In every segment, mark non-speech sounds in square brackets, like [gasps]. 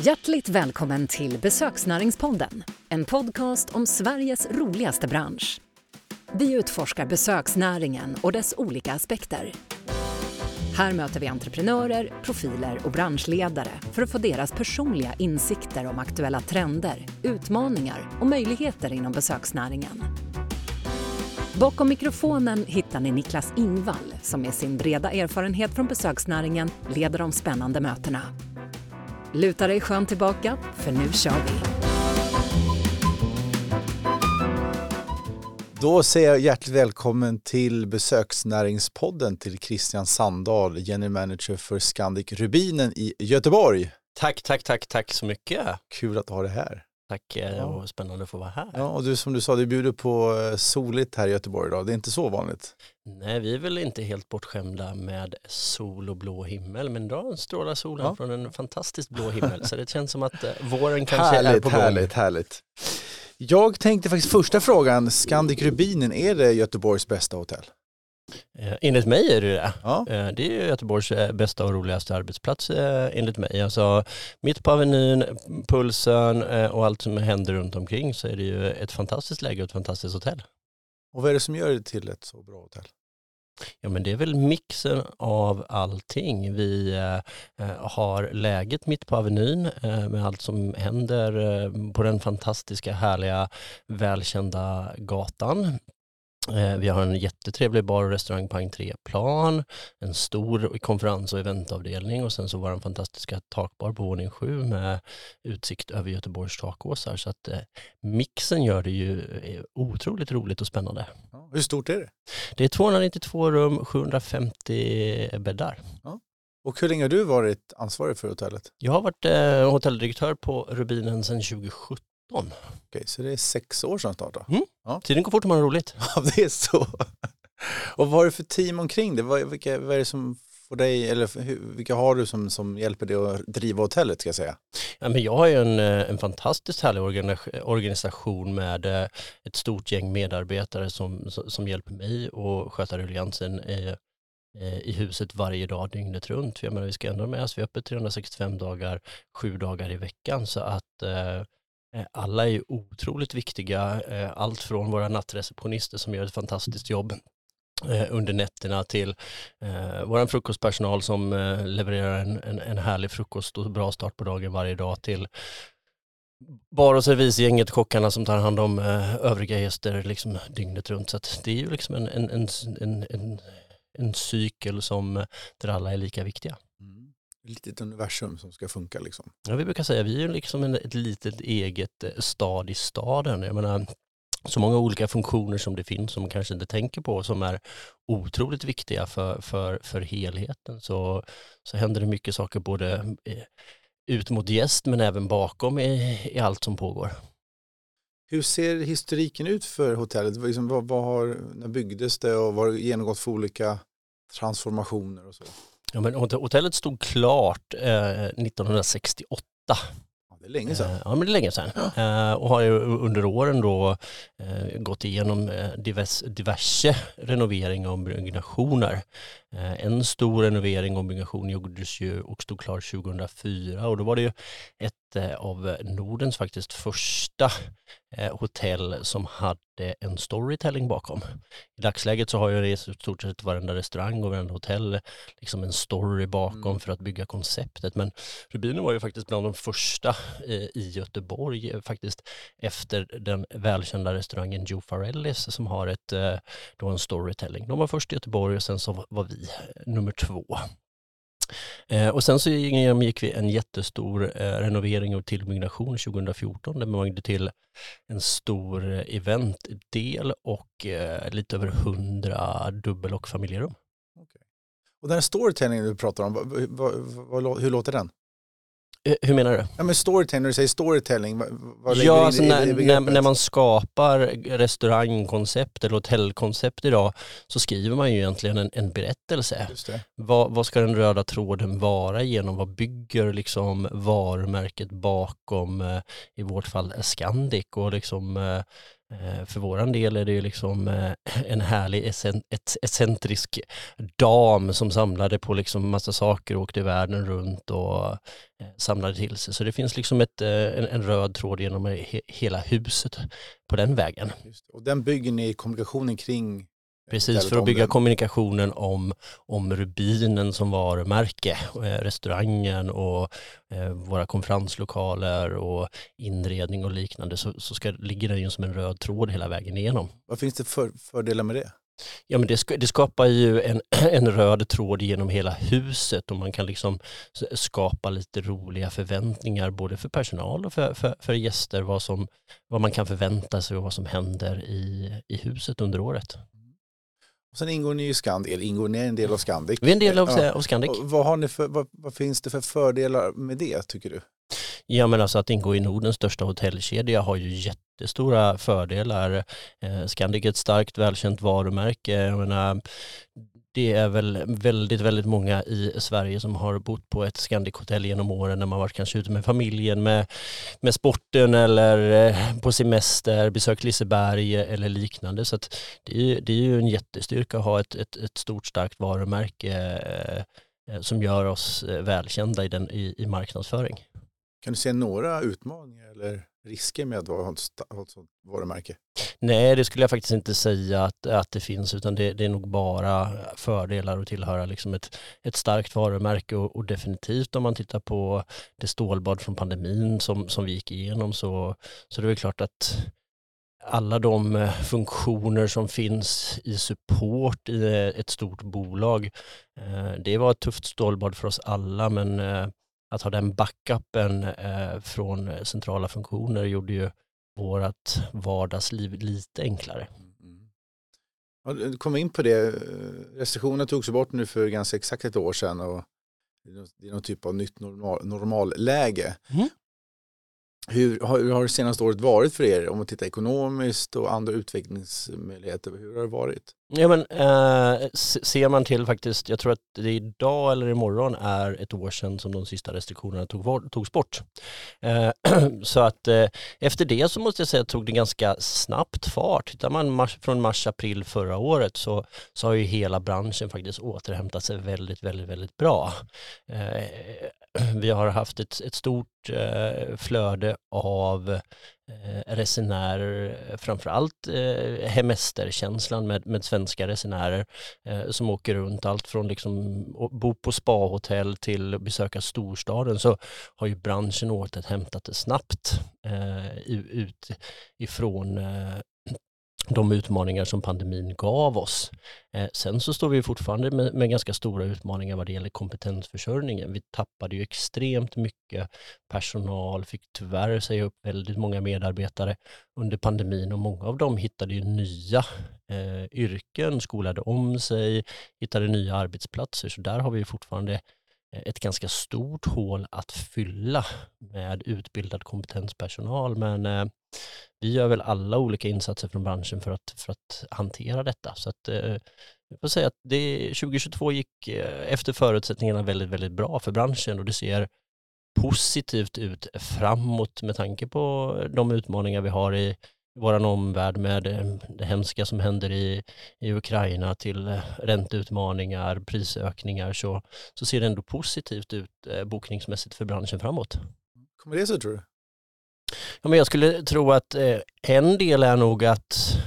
Hjärtligt välkommen till Besöksnäringspodden, en podcast om Sveriges roligaste bransch. Vi utforskar besöksnäringen och dess olika aspekter. Här möter vi entreprenörer, profiler och branschledare för att få deras personliga insikter om aktuella trender, utmaningar och möjligheter inom besöksnäringen. Bakom mikrofonen hittar ni Niklas Ingvall som med sin breda erfarenhet från besöksnäringen leder de spännande mötena. Luta dig skönt tillbaka, för nu kör vi! Då säger jag hjärtligt välkommen till besöksnäringspodden till Christian Sandahl, general manager för Scandic Rubinen i Göteborg. Tack, tack, tack, tack så mycket. Kul att ha dig här. Tack ja. och spännande att få vara här. Ja, och du som du sa, du bjuder på eh, soligt här i Göteborg idag. Det är inte så vanligt. Nej, vi är väl inte helt bortskämda med sol och blå himmel, men idag strålar solen ja. från en fantastiskt blå himmel, så det känns som att eh, våren kanske härligt, är på gång. Härligt, härligt. Jag tänkte faktiskt första frågan, Scandic Rubinen, är det Göteborgs bästa hotell? Eh, enligt mig är det det. Ja. Eh, det är Göteborgs eh, bästa och roligaste arbetsplats enligt mig. Alltså, mitt på Avenyn, pulsen och allt som händer runt omkring så är det ju ett fantastiskt läge och ett fantastiskt hotell. Och vad är det som gör det till ett så bra hotell? Ja men det är väl mixen av allting. Vi eh, har läget mitt på Avenyn eh, med allt som händer eh, på den fantastiska, härliga, välkända gatan. Eh, vi har en jättetrevlig bar och restaurang på entréplan, en stor konferens och eventavdelning och sen så var den fantastiska takbar på våning sju med utsikt över Göteborgs takåsar. Så att eh, mixen gör det ju eh, otroligt roligt och spännande. Ja, hur stort är det? Det är 292 rum, 750 bäddar. Ja. Och hur länge har du varit ansvarig för hotellet? Jag har varit eh, hotelldirektör på Rubinen sedan 2017. Okej, så det är sex år sedan snart då? Mm. Ja. Tiden går fort om man har roligt. [laughs] Ja, det är så. Och vad är det för team omkring det? Vad, vilka, vad är det som får dig, eller vilka har du som, som hjälper dig att driva hotellet ska jag säga? Ja, men jag har ju en, eh, en fantastiskt härlig organisation med eh, ett stort gäng medarbetare som, som hjälper mig att sköta rulliansen i, eh, i huset varje dag dygnet runt. Jag menar, vi ska ändå med oss, vi är öppet 365 dagar, sju dagar i veckan så att alla är otroligt viktiga, eh, allt från våra nattreceptionister som gör ett fantastiskt jobb eh, under nätterna till eh, vår frukostpersonal som levererar en, en, en härlig frukost och bra start på dagen varje dag till bar och servisgänget, kockarna som tar hand om övriga gäster liksom dygnet runt. Så det är ju liksom en, en, en, en, en, en cykel som, där alla är lika viktiga. Litet universum som ska funka liksom. Ja, vi brukar säga vi är liksom en, ett litet eget eh, stad i staden. Jag menar, så många olika funktioner som det finns som man kanske inte tänker på som är otroligt viktiga för, för, för helheten. Så, så händer det mycket saker både eh, ut mot gäst men även bakom i, i allt som pågår. Hur ser historiken ut för hotellet? Liksom, vad, vad har, när byggdes det och vad har det genomgått för olika transformationer och så? Ja, men hotellet stod klart eh, 1968. det är länge sedan. Eh, ja, men det är länge sedan. Ja. Eh, och har ju under åren då eh, gått igenom divers, diverse renoveringar och byggnationer. Eh, en stor renovering och byggnation gjordes ju och stod klar 2004 och då var det ju ett av Nordens faktiskt första hotell som hade en storytelling bakom. I dagsläget så har ju i stort sett varenda restaurang och varenda hotell liksom en story bakom mm. för att bygga konceptet. Men Rubino var ju faktiskt bland de första i Göteborg faktiskt efter den välkända restaurangen Joe Farellis som har ett, då en storytelling. De var först i Göteborg och sen så var vi nummer två. Eh, och sen så gick vi en jättestor eh, renovering och tillbyggnation 2014 där man byggde till en stor eventdel och eh, lite över hundra dubbel och familjerum. Okay. Och den här storytellingen du pratar om, vad, vad, vad, hur låter den? Hur menar du? Ja, men storytelling, när du säger storytelling, vad lägger ja, alltså när, när, när, man skapar restaurangkoncept eller hotellkoncept idag så skriver man ju egentligen en, en berättelse. Vad, vad, ska den röda tråden vara genom? Vad bygger liksom varumärket bakom, eh, i vårt fall Scandic och liksom Eh, Eh, för våran del är det ju liksom eh, en härlig excentrisk dam som samlade på liksom massa saker och åkte världen runt och eh, samlade till sig. Så det finns liksom ett, en, en röd tråd genom hela huset på den vägen. Och den bygger ni kommunikationen kring Precis, för att bygga kommunikationen om, om Rubinen som varumärke, restaurangen och eh, våra konferenslokaler och inredning och liknande så, så ska, ligger den ju som en röd tråd hela vägen igenom. Vad finns det för fördelar med det? Ja men det, det, skapar ju en, [clears throat] en röd tråd genom hela huset och man kan liksom skapa lite roliga förväntningar både för personal och för, för, för gäster vad, som, vad man kan förvänta sig och vad som händer i, i huset under året. Och sen ingår ni i Scandic, ingår ni en del av Scandic. Vi är en del av, ja. av Scandic. vad, har ni för, vad, vad, finns det för fördelar med det tycker du? Ja men alltså att ingå i Nordens största hotellkedja har ju jättestora fördelar. Eh, Scandic är ett starkt välkänt varumärke. Jag menar, det är väl väldigt, väldigt många i Sverige som har bott på ett Scandic hotell genom åren när man varit kanske ute med familjen, med, med sporten eller eh, på semester, besökt Liseberg eller liknande. Så det, är, det är ju en jättestyrka att ha ett, ett, ett stort starkt varumärke eh, eh, som gör oss välkända i, den, i, i marknadsföring. Kan du se några utmaningar eller risker med att ha ett sådant varumärke? Nej, det skulle jag faktiskt inte säga att, att det finns, utan det, det är nog bara fördelar att tillhöra liksom ett, ett starkt varumärke och, och, definitivt om man tittar på det stålbad från pandemin som, som vi gick igenom så, så det är väl klart att alla de eh, funktioner som finns i support i eh, ett stort bolag, eh, det var ett tufft stålbad för oss alla men att ha den backupen eh, från centrala funktioner gjorde ju vårt vardagsliv lite enklare. Mm. Ja, du kom in på det, restriktionerna togs bort nu för ganska exakt ett år sedan och det är någon typ av nytt normal, normalläge. Mm. Hur har, hur har det senaste året varit för er om man tittar ekonomiskt och andra utvecklingsmöjligheter? Hur har det varit? Ja, men, eh, ser man till faktiskt, jag tror att det idag eller imorgon är ett år sedan som de sista restriktionerna tog, togs bort. Eh, [clears throat] så att eh, efter det så måste jag säga att tog det ganska snabbt fart. Tittar man mars, från mars-april förra året så, så har ju hela branschen faktiskt återhämtat sig väldigt, väldigt, väldigt bra. Eh, [clears throat] vi har haft ett, ett stort eh, flöde av Eh, resenärer, eh, framförallt eh, hemesterkänslan med, med svenska resenärer eh, som åker runt, allt från liksom bo på spahotell till besöka storstaden så har ju branschen återhämtat det snabbt eh, ut ifrån eh, de utmaningar som pandemin gav oss. Eh, sen så står vi fortfarande med, med, ganska stora utmaningar vad det gäller kompetensförsörjningen. Vi tappade ju extremt mycket personal, fick tyvärr säga upp väldigt många medarbetare under pandemin och många av dem hittade ju nya eh, yrken, skolade om sig, hittade nya arbetsplatser. Så där har vi fortfarande ett ganska stort hål att fylla med utbildad kompetenspersonal. Men eh, vi gör väl alla olika insatser från branschen för att, för att hantera detta. Så att, eh, jag får säga att det, 2022 gick eh, efter förutsättningarna väldigt, väldigt bra för branschen och det ser positivt ut framåt med tanke på de utmaningar vi har i vår omvärld med det hemska som händer i, i Ukraina till eh, ränteutmaningar, prisökningar så, så ser det ändå positivt ut eh, bokningsmässigt för branschen framåt. Kommer det så tror du? Ja, men jag skulle tro att eh, en del är nog att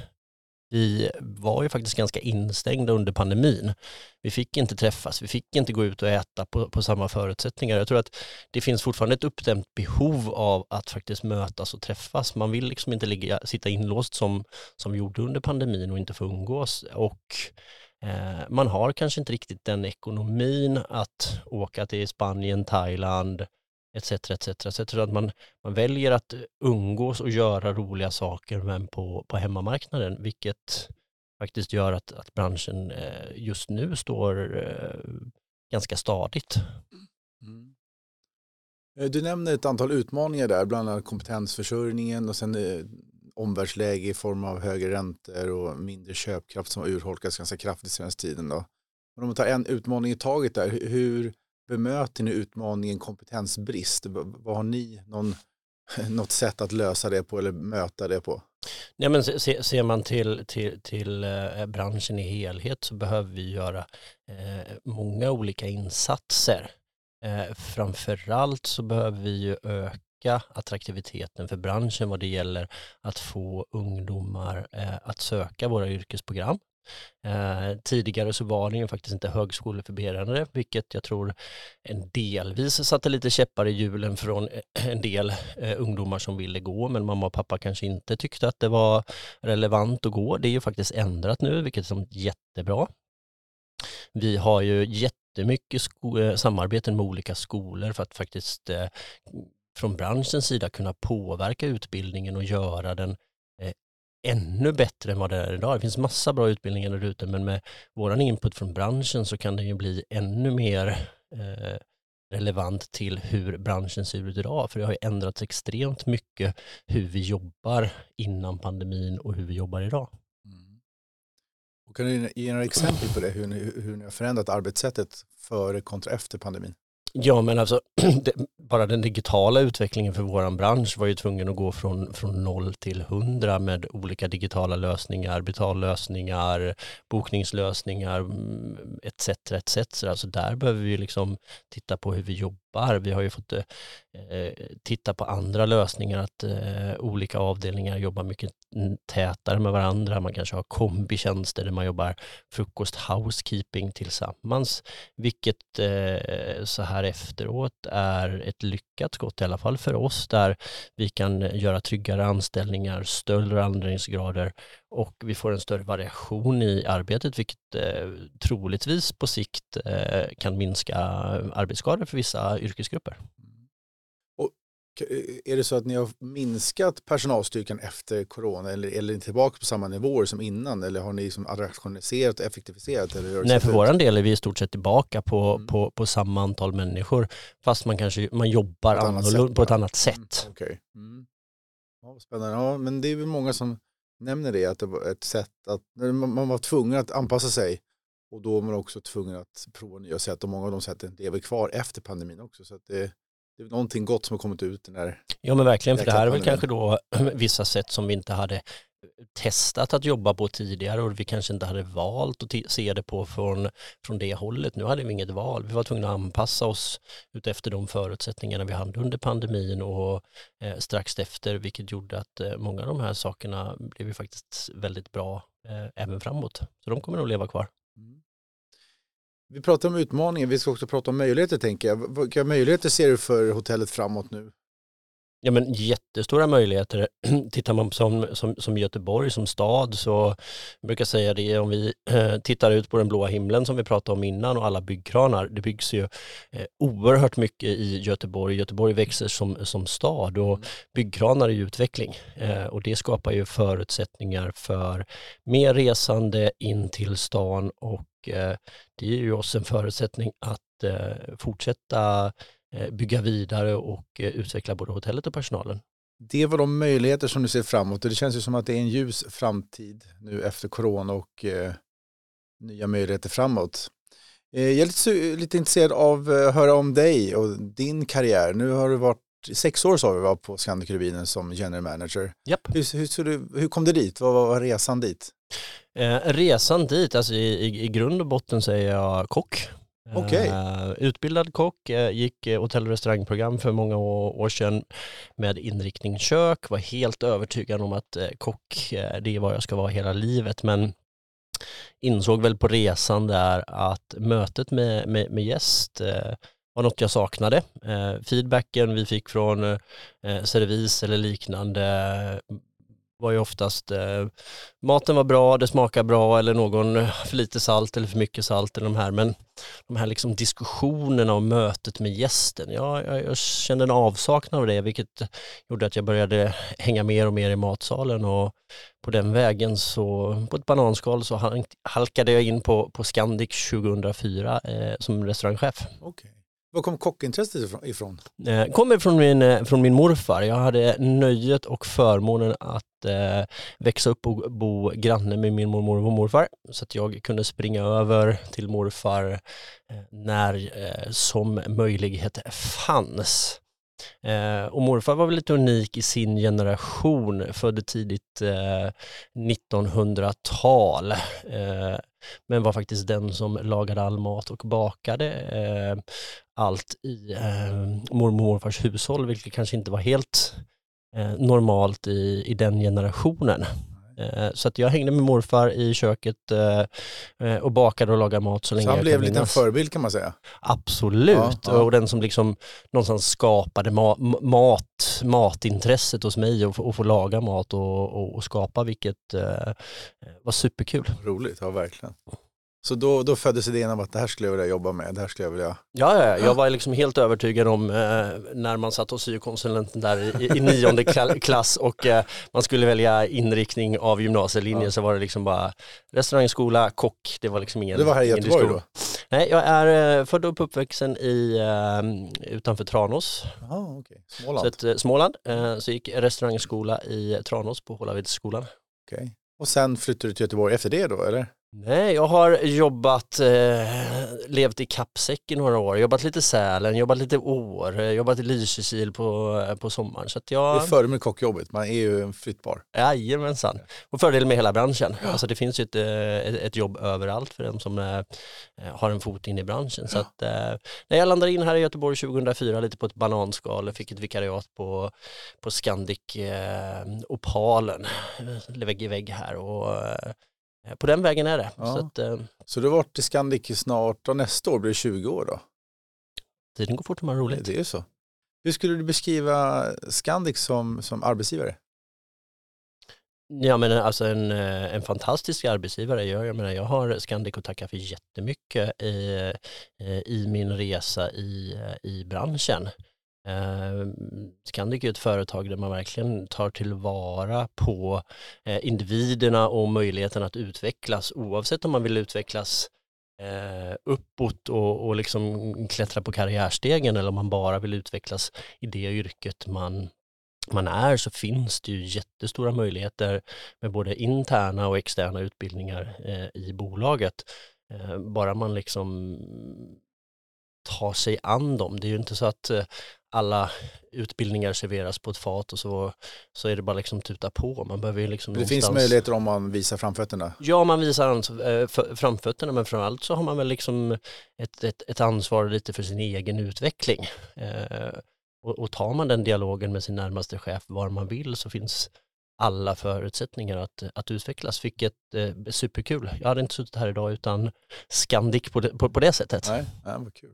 vi var ju faktiskt ganska instängda under pandemin. Vi fick inte träffas, vi fick inte gå ut och äta på, på samma förutsättningar. Jag tror att det finns fortfarande ett uppdämt behov av att faktiskt mötas och träffas. Man vill liksom inte ligga, sitta inlåst som, som vi gjorde under pandemin och inte få umgås. Och eh, man har kanske inte riktigt den ekonomin att åka till Spanien, Thailand, etc. etc, etc. Att man, man väljer att eh, umgås och göra roliga saker men på, på hemmamarknaden, vilket faktiskt gör att, att branschen eh, just nu står eh, ganska stadigt. Mm. mm. Du nämner ett antal utmaningar där, bland annat kompetensförsörjningen och sen omvärldsläge i form av högre räntor och mindre köpkraft som har urholkats ganska kraftigt senaste tiden. Då. Men om man tar en utmaning i taget där, hur, bemöter ni utmaningen kompetensbrist? Vad har ni någon, [laughs] något sätt att lösa det på eller möta det på? Nej, men se, ser man till, till, till eh, branschen i helhet så behöver vi göra eh, många olika insatser. Eh, framförallt så behöver vi ju öka attraktiviteten för branschen vad det gäller att få ungdomar eh, att söka våra yrkesprogram. Eh, tidigare så var det ju faktiskt inte högskoleförberedande, vilket jag tror en delvis satte lite käppar i hjulen från eh, en del eh, ungdomar som ville gå, men mamma och pappa kanske inte tyckte att det var relevant att gå. Det är ju faktiskt ändrat nu, vilket är jättebra. Vi har ju jättemycket eh, samarbeten med olika skolor för att faktiskt eh, från branschens sida kunna påverka utbildningen och göra den eh, ännu bättre än vad det är idag. Det finns massa bra utbildningar där ute men med våran input från branschen så kan det ju bli ännu mer eh, relevant till hur branschen ser ut idag. För det har ju ändrats extremt mycket hur vi jobbar innan pandemin och hur vi jobbar idag. Mm. Och kan du ge några exempel på det, hur ni, hur ni har förändrat arbetssättet före kontra efter pandemin? Ja men alltså [clears throat] det, bara den digitala utvecklingen för våran bransch var ju tvungen att gå från, från 0 till 100 med olika digitala lösningar, betallösningar, bokningslösningar etc. etc. Alltså där behöver vi liksom titta på hur vi jobbar. Vi har ju fått eh, eh, titta på andra lösningar, att eh, olika avdelningar jobbar mycket tätare med varandra. Man kanske har kombitjänster där man jobbar frukost housekeeping tillsammans, vilket eh, så här efteråt är ett lyckat skott i alla fall för oss där vi kan göra tryggare anställningar, större användningsgrader och vi får en större variation i arbetet vilket eh, troligtvis på sikt eh, kan minska arbetsskador för vissa yrkesgrupper. Är det så att ni har minskat personalstyrkan efter corona eller, eller är ni tillbaka på samma nivåer som innan eller har ni liksom rationaliserat och effektiviserat? Eller Nej, för vår del är vi i stort sett tillbaka på, mm. på, på samma antal människor fast man kanske man jobbar på, ett annat, på ett annat sätt. Mm, okay. mm. ja, spännande, ja, men det är väl många som nämner det att det var ett sätt att man var tvungen att anpassa sig och då var man också tvungen att prova nya sätt och många av de sätten lever kvar efter pandemin också. Så det, det är någonting gott som har kommit ut den där. Ja men verkligen, för det här är väl kanske då [clears throat] vissa sätt som vi inte hade testat att jobba på tidigare och vi kanske inte hade valt att se det på från, från det hållet. Nu hade vi inget val. Vi var tvungna att anpassa oss utefter de förutsättningarna vi hade under pandemin och eh, strax efter, vilket gjorde att eh, många av de här sakerna blev ju faktiskt väldigt bra eh, även framåt. Så de kommer nog leva kvar. Mm. Vi pratar om utmaningar, vi ska också prata om möjligheter tänker jag. Vilka möjligheter ser du för hotellet framåt nu? Ja men jättestora möjligheter. [clears throat] Tittar man som, som, som Göteborg som stad så jag brukar säga det om vi eh, tittar ut på den blåa himlen som vi pratade om innan och alla byggkranar. Det byggs ju eh, oerhört mycket i Göteborg. Göteborg växer som, som stad och mm. byggkranar är i utveckling eh, och det skapar ju förutsättningar för mer resande in till stan och det ger ju oss en förutsättning att fortsätta bygga vidare och eh, utveckla både hotellet och personalen. Det var de möjligheter som du ser framåt och det känns ju som att det är en ljus framtid nu efter corona och eh, nya möjligheter framåt. Eh, jag är lite, lite intresserad av att eh, höra om dig och din karriär. Nu har du varit sex år sa vi var på Scandic Rubinen som general manager. Yep. Hur, hur, hur, kom du dit? Vad var resan dit? Eh, resan dit, alltså i, i, i grund och botten så är jag kock. Okay. Uh, eh, utbildad kock, uh, gick eh, hotell och restaurangprogram för många år, sedan med inriktning kök, var helt övertygad om att kock, det är vad jag ska vara hela livet, men insåg väl på resan där att mötet med, med, med gäst var något jag saknade. feedbacken vi fick från servis eller liknande var ju oftast eh, maten var bra, det smakar bra eller någon för lite salt eller för mycket salt eller de här. Men de här liksom diskussionerna och mötet med gästen, ja, jag, jag kände en avsaknad av det vilket gjorde att jag började hänga mer och mer i matsalen och på den vägen så på ett bananskal så halkade jag in på, på Scandic 2004 eh, som restaurangchef. Okay. Var kom kockintresset ifrån? Eh, kommer från min, eh, från min morfar. Jag hade nöjet och förmånen att eh, växa upp och bo granne med min mormor och morfar. Så att jag kunde springa över till morfar eh, när eh, som möjlighet fanns. Eh, och morfar var väl lite unik i sin generation, född tidigt eh, 1900-tal. Eh, men var faktiskt den som lagade all mat och bakade eh, allt i eh, mormor och morfars hushåll, vilket kanske inte var helt eh, normalt i, i den generationen. Eh, så att jag hängde med morfar i köket eh, eh, och bakade och lagade mat så länge Så han blev en liten förebild kan man säga. Absolut, Ja, ja. och den som liksom någonstans skapade ma- mat, matintresset hos mig och, och få laga mat och, och, och skapa vilket var superkul. Roligt, ja verkligen. Så då, då föddes idén av att det här skulle jag vilja jobba med, det här skulle jag vilja... Ja, ja, jag var liksom helt övertygad om eh, när man satt hos syokonsulenten där i, i nionde kla- [laughs] klass och eh, man skulle välja inriktning av gymnasielinjen Ja. så var det liksom bara restaurangskola, kock, det var liksom ingen Det var här i Göteborg då? Nej, jag är eh, född och uppvuxen i, eh, utanför Tranås, Jaha, okej. så Småland. ett, eh, Småland. Eh, så gick restaurangskola i Tranås på Hålavidsskolan. Okej. Och sen flyttade du till Göteborg efter det då, eller? Nej, jag har jobbat, eh, levt i kappsäck i några år, jobbat lite Sälen, jobbat lite År, jobbat i Lysekil på, eh, på sommaren. Så att Det är jag, fördel med kockjobbet, man är ju en flyttbar. jajamensan. Och fördelen med hela branschen, alltså det finns ju ett, eh, ett, jobb överallt för den som eh, har en fot in i branschen. Så Ja. att, eh, när jag landade in här i Göteborg 2004 lite på ett bananskal, fick ett vikariat på, på Scandic eh, Opalen, vägg i vägg här och på den vägen är det. Ja. Så att, eh, Så du har varit i Scandic snart, och nästa år blir det 20 år då? Tiden går fort när man har roligt. Det är ju så. Hur skulle du beskriva Scandic som, som arbetsgivare? Ja men alltså en, eh, en fantastisk arbetsgivare. Jag, jag menar jag har Scandic att tacka för jättemycket i, eh, i min resa i, eh, i branschen. Eh, Scandic är ett företag där man verkligen tar tillvara på eh, individerna och möjligheten att utvecklas oavsett om man vill utvecklas eh, uppåt och, och liksom klättra på karriärstegen eller om man bara vill utvecklas i det yrket man, man är så finns det ju jättestora möjligheter med både interna och externa utbildningar eh, i bolaget. Eh, bara man liksom tar sig an dem. Det är ju inte så att eh, alla utbildningar serveras på ett fat och så, så är det bara liksom tuta på. Man behöver ju liksom Det finns möjligheter om man visar framfötterna. Ja, man visar eh, framfötterna men framförallt så har man väl liksom ett, ett, ett ansvar lite för sin egen utveckling. Eh, och, och tar man den dialogen med sin närmaste chef var man vill så finns alla förutsättningar att, att utvecklas, vilket eh, är superkul. Jag hade inte suttit här idag utan Scandic på det, på, på det sättet. Nej, nej vad kul.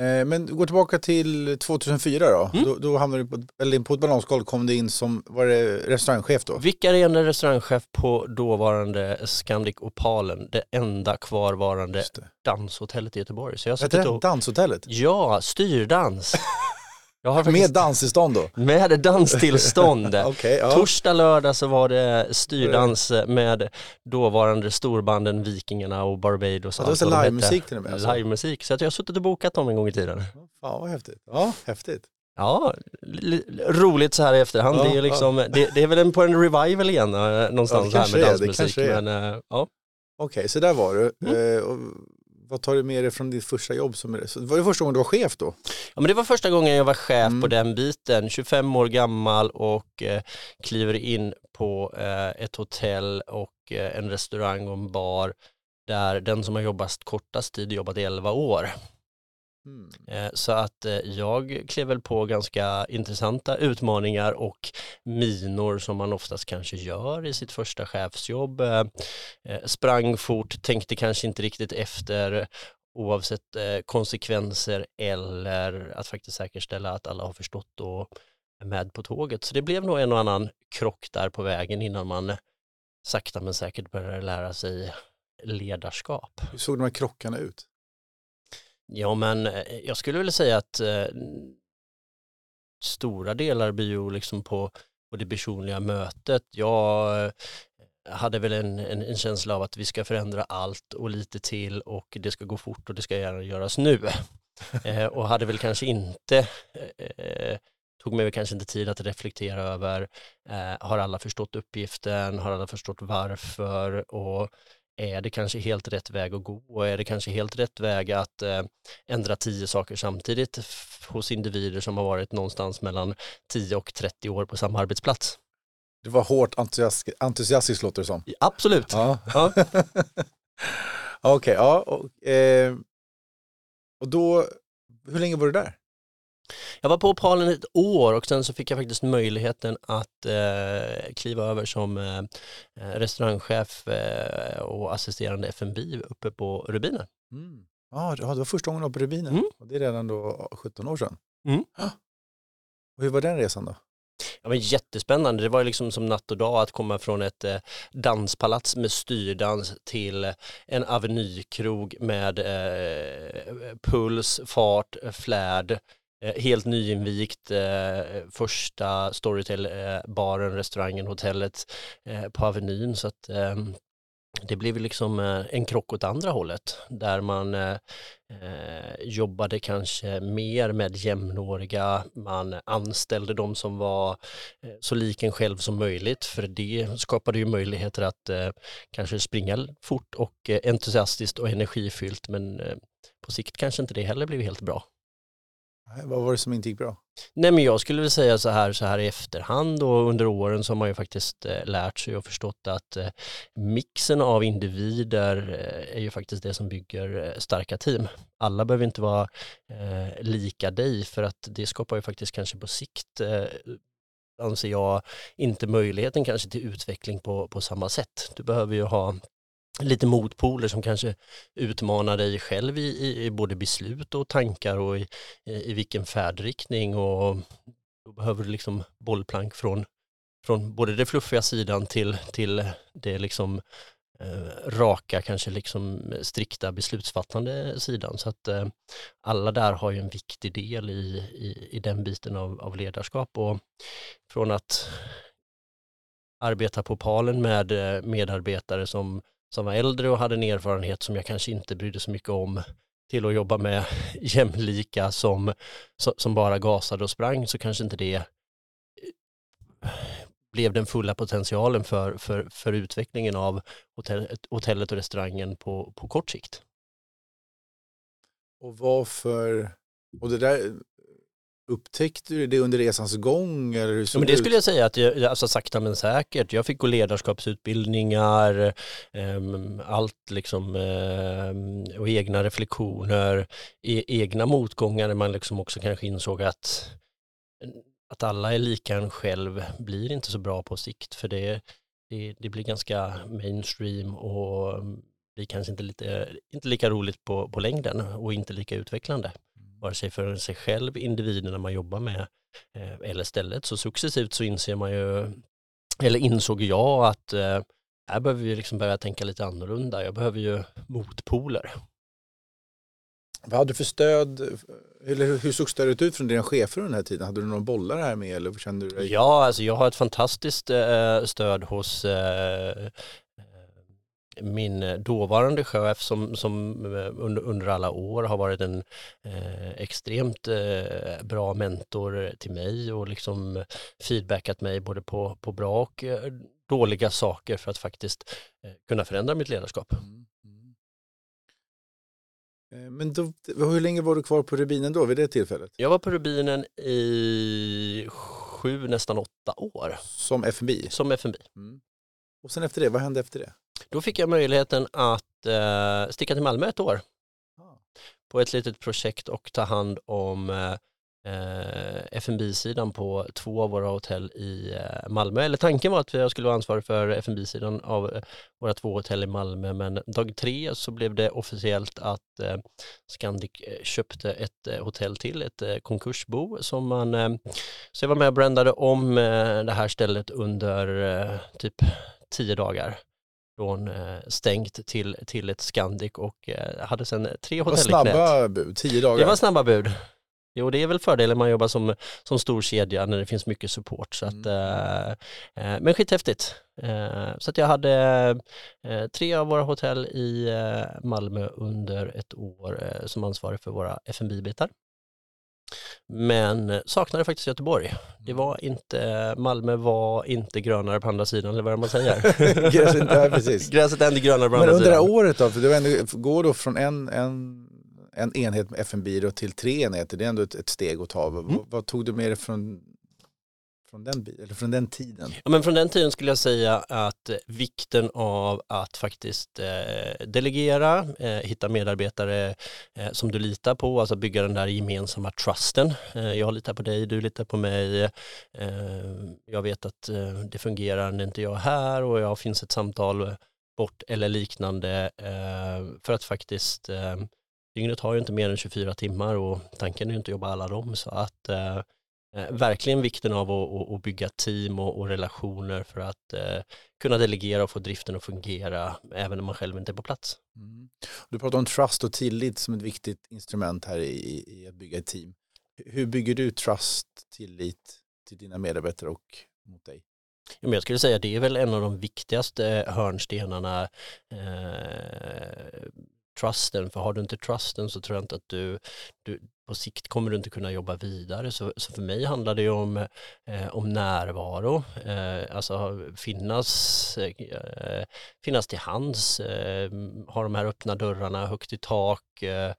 Eh, Men gå tillbaka till 2004 då. Mm. Då, då hamnade du på, eller på ett bananskal kom du in som, var det restaurangchef då? Vikarierande restaurangchef på dåvarande Scandic Opalen, det enda kvarvarande det. danshotellet i Göteborg. Så jag har det och... Danshotellet? Ja, styrdans. [laughs] Jag har Med faktiskt... danstillstånd då? Med danstillstånd. [laughs] Okej, ja. Torsdag, lördag så var det styrdans med dåvarande storbanden Vikingarna och Barbados. Ja, och det var så livemusik till och med, alltså. Livemusik, så att jag har suttit och bokat dem en gång i tiden. Fan vad häftigt. Ja, häftigt. Ja, li- li- roligt så här i efterhand. Ja, det, är liksom, det, det är väl en, på en revival igen eh, någonstans Ja, här med dansmusik. är. Men, eh, ja. Okej, så där var du. Mm. Och vad tar du med dig från ditt första jobb? Som, så var det första gången du var chef då? Ja, men det var första gången jag var chef Mm. på den biten, 25 år gammal och eh, kliver in på eh, ett hotell och eh, en restaurang och en bar där den som har jobbat kortast tid jobbat i 11 år. Mm. Eh, så att eh, jag klev väl på ganska intressanta utmaningar och minor som man oftast kanske gör i sitt första chefsjobb. Eh, sprang fort, tänkte kanske inte riktigt efter oavsett konsekvenser eller att faktiskt säkerställa att alla har förstått och är med på tåget. Så det blev nog en och annan krock där på vägen innan man sakta men säkert började lära sig ledarskap. Hur såg de här krockarna ut? Ja men eh, jag skulle vilja säga att eh, stora delar blir ju liksom på, på det personliga mötet. Jag eh, hade väl en, en, en känsla av att vi ska förändra allt och lite till och det ska gå fort och det ska gärna göras nu. [laughs] eh, och hade väl kanske inte eh, tog mig väl kanske inte tid att reflektera över, har alla förstått uppgiften, har alla förstått varför och är det kanske helt rätt väg att gå och är det kanske helt rätt väg att eh, ändra tio saker samtidigt hos individer som har varit någonstans mellan 10 och 30 år på samma arbetsplats? Det var hårt entusiastiskt, entusiastiskt låter det som. Absolut. Ja. ja. [laughs] Okej, okay, ja. Och, eh, och då, hur länge var du där? Jag var på Palen ett år och sen så fick jag faktiskt möjligheten att eh, kliva över som eh, restaurangchef eh, och assisterande F&B uppe på Rubinen. Mm. Ja, det var första gången du var på Rubinen. Mm. Och det är redan då 17 år sedan. Mm. [gasps] Och hur var den resan då? Ja, men jättespännande. Det var liksom som natt och dag att komma från ett eh, danspalats med styrdans till en avenykrog med eh, puls, fart, flärd Eh, Eh, helt nyinvigt, eh, första Storytel-baren, eh, restaurangen, hotellet eh, på Avenyn. Så att, eh, det blev liksom eh, en krock åt andra hållet där man eh, jobbade kanske mer med jämnåriga, man anställde de som var så lik en själv som möjligt för det skapade ju möjligheter att kanske springa fort och entusiastiskt och energifyllt men på sikt kanske inte det heller blev helt bra. Vad var det som inte gick bra? Nej men jag skulle väl säga så här, så här i efterhand och under åren så har man ju faktiskt eh, lärt sig och förstått att eh, mixen av individer eh, är ju faktiskt det som bygger eh, starka team. Alla behöver inte vara eh, lika dig för att det skapar ju faktiskt kanske på sikt eh, anser jag inte möjligheten kanske till utveckling på, på samma sätt. Du behöver ju ha lite motpoler som kanske utmanar dig själv i, i, i både beslut och tankar och i, i, vilken färdriktning och då behöver du liksom bollplank från, från både det fluffiga sidan till, till det liksom eh, raka, kanske liksom strikta beslutsfattande sidan. Så att eh, alla där har ju en viktig del i, i, i den biten av, av ledarskap och från att arbeta på palen med eh, medarbetare som som var äldre och hade en erfarenhet som jag kanske inte brydde så mycket om till att jobba med [laughs] jämlika som, som bara gasade och sprang så kanske inte det eh, blev den fulla potentialen för, för, för utvecklingen av hotellet och restaurangen på, på kort sikt. Och varför, och det där Upptäckte du det under resans gång? Eller hur ja, men det skulle jag säga att jag, alltså sakta men säkert. Jag fick gå ledarskapsutbildningar, um, allt liksom um, och egna reflektioner, e egna motgångar när man liksom också kanske insåg att, att alla är lika en själv blir inte så bra på sikt för det, det, det blir ganska mainstream och blir kanske inte, lite, inte lika roligt på, på längden och inte lika utvecklande vare sig för sig själv, individerna man jobbar med eh, eller stället. Så successivt så inser man ju, eller insåg jag att eh, här behöver vi liksom börja tänka lite annorlunda. Jag behöver ju motpoler. Vad hade du för stöd, eller hur såg stödet ut från dina chefer under den här tiden? Hade du några bollar här med eller kände du dig? Ja, alltså jag har ett fantastiskt eh, stöd hos min eh, dåvarande chef som, som eh, under, under alla år har varit en eh, extremt eh, bra mentor till mig och liksom feedbackat mig både på, på bra och eh, dåliga saker för att faktiskt kunna förändra mitt ledarskap. Mm. mm. Men då, hur länge var du kvar på Rubinen då vid det tillfället? Jag var på Rubinen i sju, nästan åtta år. Som FNB? Som FNB. Mm. Och sen efter det, vad hände efter det? Då fick jag möjligheten att eh, sticka till Malmö ett år ah. på ett litet projekt och ta hand om eh, eh F&B-sidan på två av våra hotell i eh, Malmö. Eller tanken var att jag skulle vara ansvarig för F&B-sidan av eh, våra två hotell i Malmö men dag tre så blev det officiellt att eh, Scandic köpte ett hotell till, ett konkursbo som man, så jag var med och brandade om det här stället under typ tio dagar från eh, stängt till, till ett Scandic och eh, hade sen tre hotell i knät. Det var snabba bud, tio dagar. Det var snabba bud. Jo, det är väl fördelen man jobbar som, som stor kedja när det finns mycket support. Så att, mm. eh, men skithäftigt. Eh, så att jag hade eh, tre av våra hotell i Malmö under ett år som ansvarig för våra F&B-bitar. Men saknade faktiskt Göteborg. Det var inte, Malmö var inte grönare på andra sidan, eller vad man säger. [laughs] Gräset, ja, precis. Gräset är inte grönare på Men andra under det här sidan. året då, för det var ändå, går då från en, en, en enhet med FNB då till tre enheter, det är ändå ett, ett steg att ta. Vad, Mm. vad tog du med dig från, från, den, eller från den tiden? Ja, men från den tiden skulle jag säga att eh, vikten av att faktiskt eh, delegera, eh, hitta medarbetare eh, som du litar på, alltså bygga den där gemensamma trusten. Eh, jag litar på dig, du litar på mig. Eh, jag vet att eh, det fungerar när inte jag är här och jag finns ett samtal bort eller liknande eh, för att faktiskt eh, dygnet har ju inte mer än 24 timmar och tanken är ju inte att jobba alla dem så att Eh, verkligen vikten av att, att, att bygga team och, och relationer för att eh, kunna delegera och få driften att fungera även när man själv inte är på plats. Mm. Du pratar om trust och tillit som ett viktigt instrument här i, i, i att bygga ett team. Hur bygger du trust, tillit till dina medarbetare och mot dig? Ja, Men jag skulle säga att det är väl en av de viktigaste hörnstenarna, eh, trusten, för har du inte trusten så tror jag inte att du, du på sikt kommer du inte kunna jobba vidare. Så, så för mig handlar det ju om, eh, om närvaro, eh, alltså finnas, eh, finnas till hands, eh, ha de här öppna dörrarna högt i tak, eh,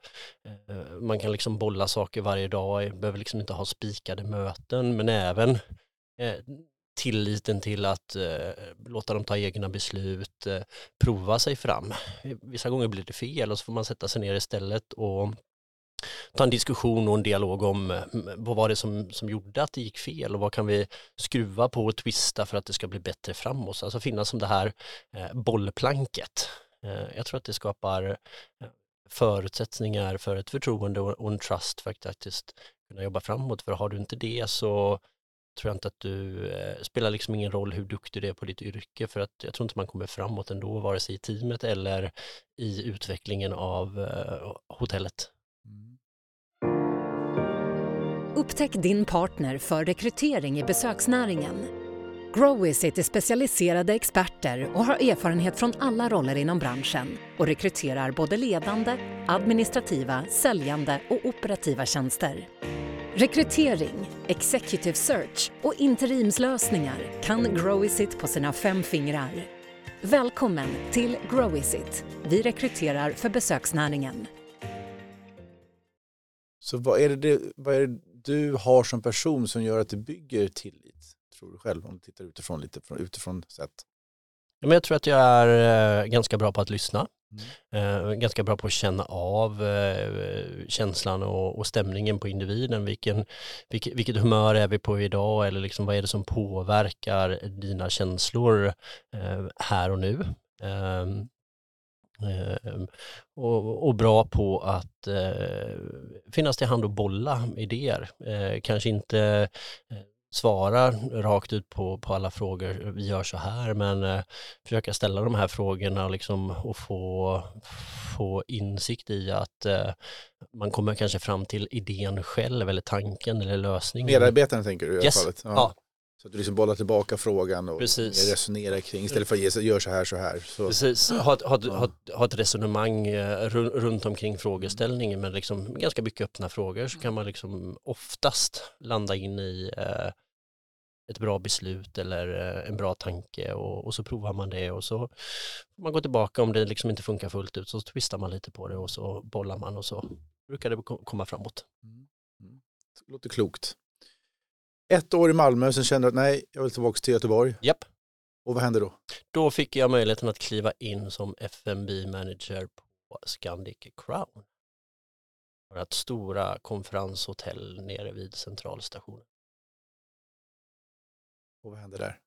eh man kan liksom bolla saker varje dag, behöver liksom inte ha spikade möten, men även eh, tilliten till att eh, låta dem ta egna beslut, eh, prova sig fram. Vissa gånger blir det fel och så får man sätta sig ner istället och ta en diskussion och en dialog om eh, vad var det som, som gjorde att det gick fel och vad kan vi skruva på och twista för att det ska bli bättre framåt. Alltså finnas som det här eh, bollplanket. Eh, jag tror att det skapar förutsättningar för ett förtroende och och en trust för att faktiskt kunna jobba framåt. För har du inte det så tror jag inte att du, eh, spelar liksom ingen roll hur duktig du är på ditt yrke för att jag tror inte man kommer framåt ändå, vare sig i teamet eller i utvecklingen av eh, hotellet. Upptäck din partner för rekrytering i besöksnäringen. Growizit är specialiserade experter och har erfarenhet från alla roller inom branschen och rekryterar både ledande, administrativa, säljande och operativa tjänster. Rekrytering, executive search och interimslösningar kan Growizit på sina fem fingrar. Välkommen till Growizit. Vi rekryterar för besöksnäringen. Så vad är, det, det, vad är det du har som person som gör att du bygger tillit, tror du själv, om du tittar utifrån lite från, utifrån sett? Ja, men jag tror att jag är eh, ganska bra på att lyssna. Mm. Eh, ganska bra på att känna av eh, känslan och, stämningen på individen. Vilken, vilket, vilket humör är vi på idag eller liksom vad är det som påverkar dina känslor här och nu. Ehm, och, och bra på att eh, finnas till hand och bolla idéer. Eh, kanske inte eh, svara rakt ut på, på alla frågor, vi gör så här, men eh, försöka ställa de här frågorna och, liksom, och få, få insikt i att eh, man kommer kanske fram till idén själv eller tanken eller lösningen. Medarbetaren tänker du i Yes. alla fallet? Ja. Så att du liksom bollar tillbaka frågan och Precis. resonerar kring, istället för att ge sig, gör så här, så här. Så, Precis, ha, ha, ha, ha ett resonemang eh, ru- runt omkring frågeställningen men liksom ganska mycket öppna frågor så kan man liksom oftast landa in i eh, ett bra beslut eller eh, en bra tanke och, och så provar man det och så man går tillbaka om det liksom inte funkar fullt ut så twistar man lite på det och så bollar man och så brukar det ko- komma framåt. Mm. Mm. Det låter klokt. Ett år i Malmö, sen kände du att nej, jag vill tillbaka till Göteborg. Japp. Och vad hände då? Då fick jag möjligheten att kliva in som F&B manager på Scandic Crown. Vårt stora konferenshotell nere vid centralstationen. Och vad hände där?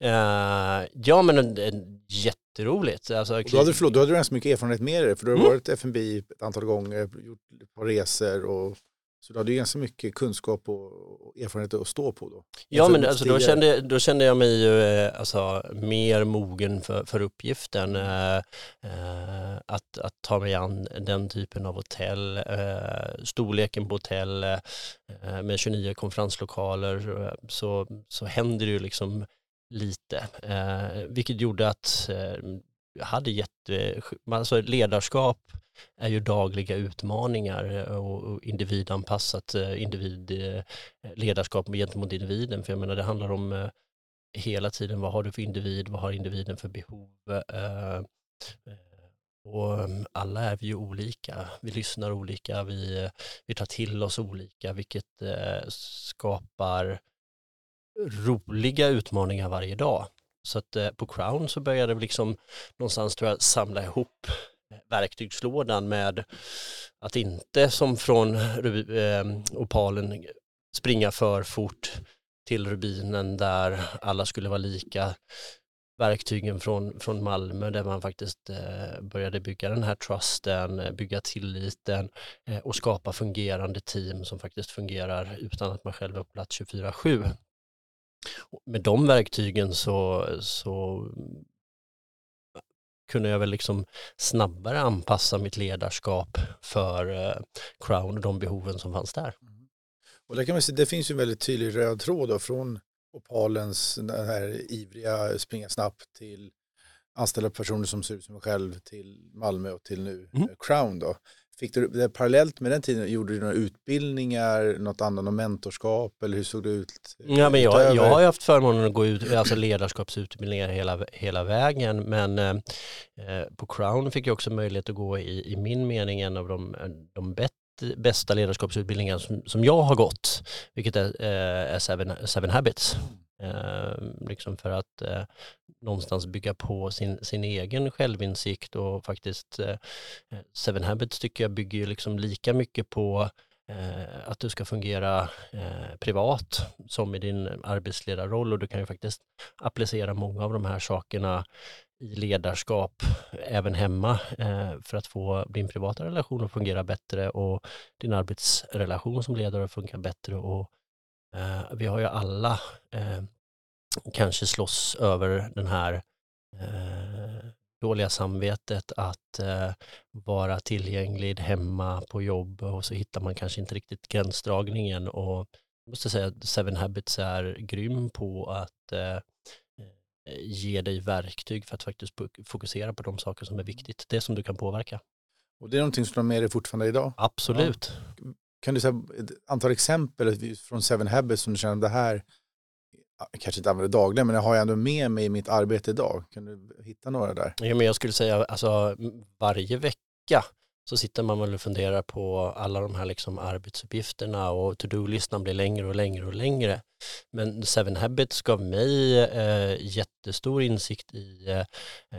Eh, ja men en, en, jätteroligt. Alltså, Och då hade, du- förlåt, då hade du ganska mycket erfarenhet med dig, för du har Mm. varit F&B ett antal gånger, gjort ett par resor och så du hade ju ganska mycket kunskap och, erfarenhet att stå på då. Ja jämfört men alltså, då, kände, då kände jag mig ju eh, alltså, mer mogen för, för uppgiften. Eh, eh, att, att ta mig an den typen av hotell, eh, storleken på hotell eh, med 29 konferenslokaler eh, så, så händer det ju liksom lite. Vilket gjorde att hade jätte, alltså ledarskap är ju dagliga utmaningar eh, och individanpassat eh, individ, eh, ledarskap gentemot individen. För jag menar det handlar om hela tiden vad har du för individ, vad har individen för behov. Och mm, alla är vi ju olika, vi lyssnar olika, vi, vi tar till oss olika, vilket skapar roliga utmaningar varje dag. Så att eh, på Crown så började vi liksom någonstans tror jag samla ihop eh, verktygslådan med att inte som från eh, opalen springa för fort till rubinen där alla skulle vara lika verktygen från, från Malmö där man faktiskt eh, började bygga den här trusten, eh, bygga tilliten eh, och skapa fungerande team som faktiskt fungerar utan att man själv är på plats 24-7. Med de verktygen så, så kunde jag väl liksom snabbare anpassa mitt ledarskap för eh, Crown och de behoven som fanns där. Mm. Och där kan man se, det finns ju en väldigt tydlig röd tråd då från Opalens den här ivriga springa snabbt till anställda personer som ser ut som mig själv till Malmö och till nu mm. Eh, Crown då. Fick du det parallellt med den tiden, gjorde du några utbildningar, något annat, något mentorskap eller hur såg det ut? Ja, men jag, jag har ju haft förmånen att gå ut, alltså ledarskapsutbildningar hela, hela vägen men eh, eh, på Crown fick jag också möjlighet att gå i, i min mening en av de, de bättre bästa ledarskapsutbildningen som, som jag har gått, vilket är, eh, seven, seven Habits. Eh, liksom för att eh, någonstans bygga på sin, sin egen självinsikt och faktiskt eh, eh Seven Habits tycker jag bygger liksom lika mycket på eh, att du ska fungera eh, privat som i din arbetsledarroll och du kan ju faktiskt applicera många av de här sakerna i ledarskap även hemma eh, för att få din privata relation att fungera bättre och din arbetsrelation som ledare att funka bättre. Och, eh, vi har ju alla eh, kanske slåss över den här dåliga samvetet att vara tillgänglig hemma på jobb och så hittar man kanske inte riktigt gränsdragningen och jag måste säga att Seven Habits är grym på att Eh, ge dig verktyg för att faktiskt fokusera på de saker som är viktigt, det som du kan påverka. Och det är någonting som du har med dig fortfarande idag? Absolut. Ja. Kan du säga ett antal exempel från Seven Habits som du känner det här, kanske inte använder dagligen, men jag har jag ändå med mig i mitt arbete idag. Kan du hitta några där? Ja, men jag skulle säga alltså varje vecka så sitter man väl och funderar på alla de här liksom arbetsuppgifterna och to-do-listan blir längre och längre och längre. Men Seven Habits gav mig eh, jättestor insikt i eh,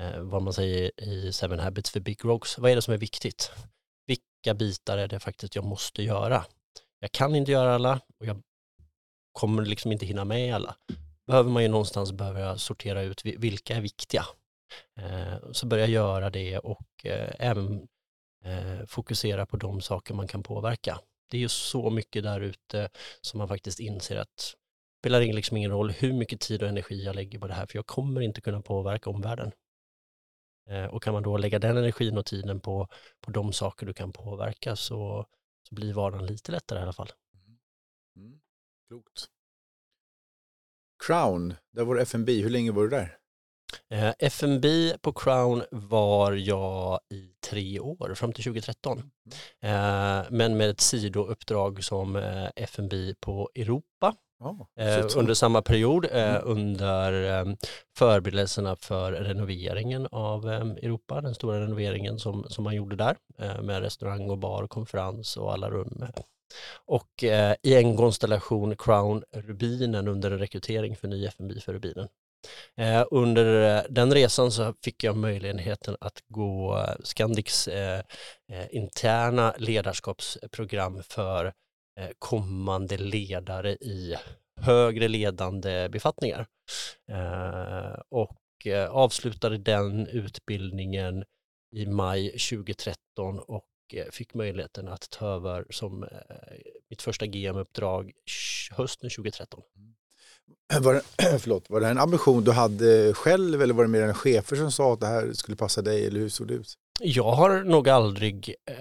eh vad man säger i Seven Habits för Big Rocks. Vad är det som är viktigt? Vilka bitar är det faktiskt jag måste göra? Jag kan inte göra alla och jag kommer liksom inte hinna med alla. Behöver man ju någonstans börja sortera ut vilka är viktiga. Eh, så börja göra det och eh, även eh, fokusera på de saker man kan påverka. Det är ju så mycket där ute som man faktiskt inser att det spelar liksom ingen roll hur mycket tid och energi jag lägger på det här, för jag kommer inte kunna påverka omvärlden. Eh, och kan man då lägga den energin och tiden på, på de saker du kan påverka så, så blir vardagen lite lättare i alla fall. Mm. Mm. Klokt. Crown, där var du FNB, hur länge var du där? Eh, FNB på Crown var jag i tre år, fram till 2013. Eh, men med ett sidouppdrag som eh, FNB på Europa. Oh, under samma period, mm. under förberedelserna för renoveringen av Europa, den stora renoveringen som, som man gjorde där med restaurang och bar, konferens och alla rum. Och i en konstellation Crown Rubinen under en rekrytering för ny FNB för Rubinen. Eh, under eh, den resan så fick jag möjligheten att gå eh, Scandics eh, eh, interna ledarskapsprogram för eh, kommande ledare i högre ledande befattningar. och avslutade den utbildningen i maj 2013 och fick möjligheten att ta över som mitt första GM-uppdrag hösten 2013. [clears throat] Var det, [clears throat] förlåt, var det en ambition du hade själv eller var det mer en chefer som sa att det här skulle passa dig eller hur såg det ut? Jag har nog aldrig eh,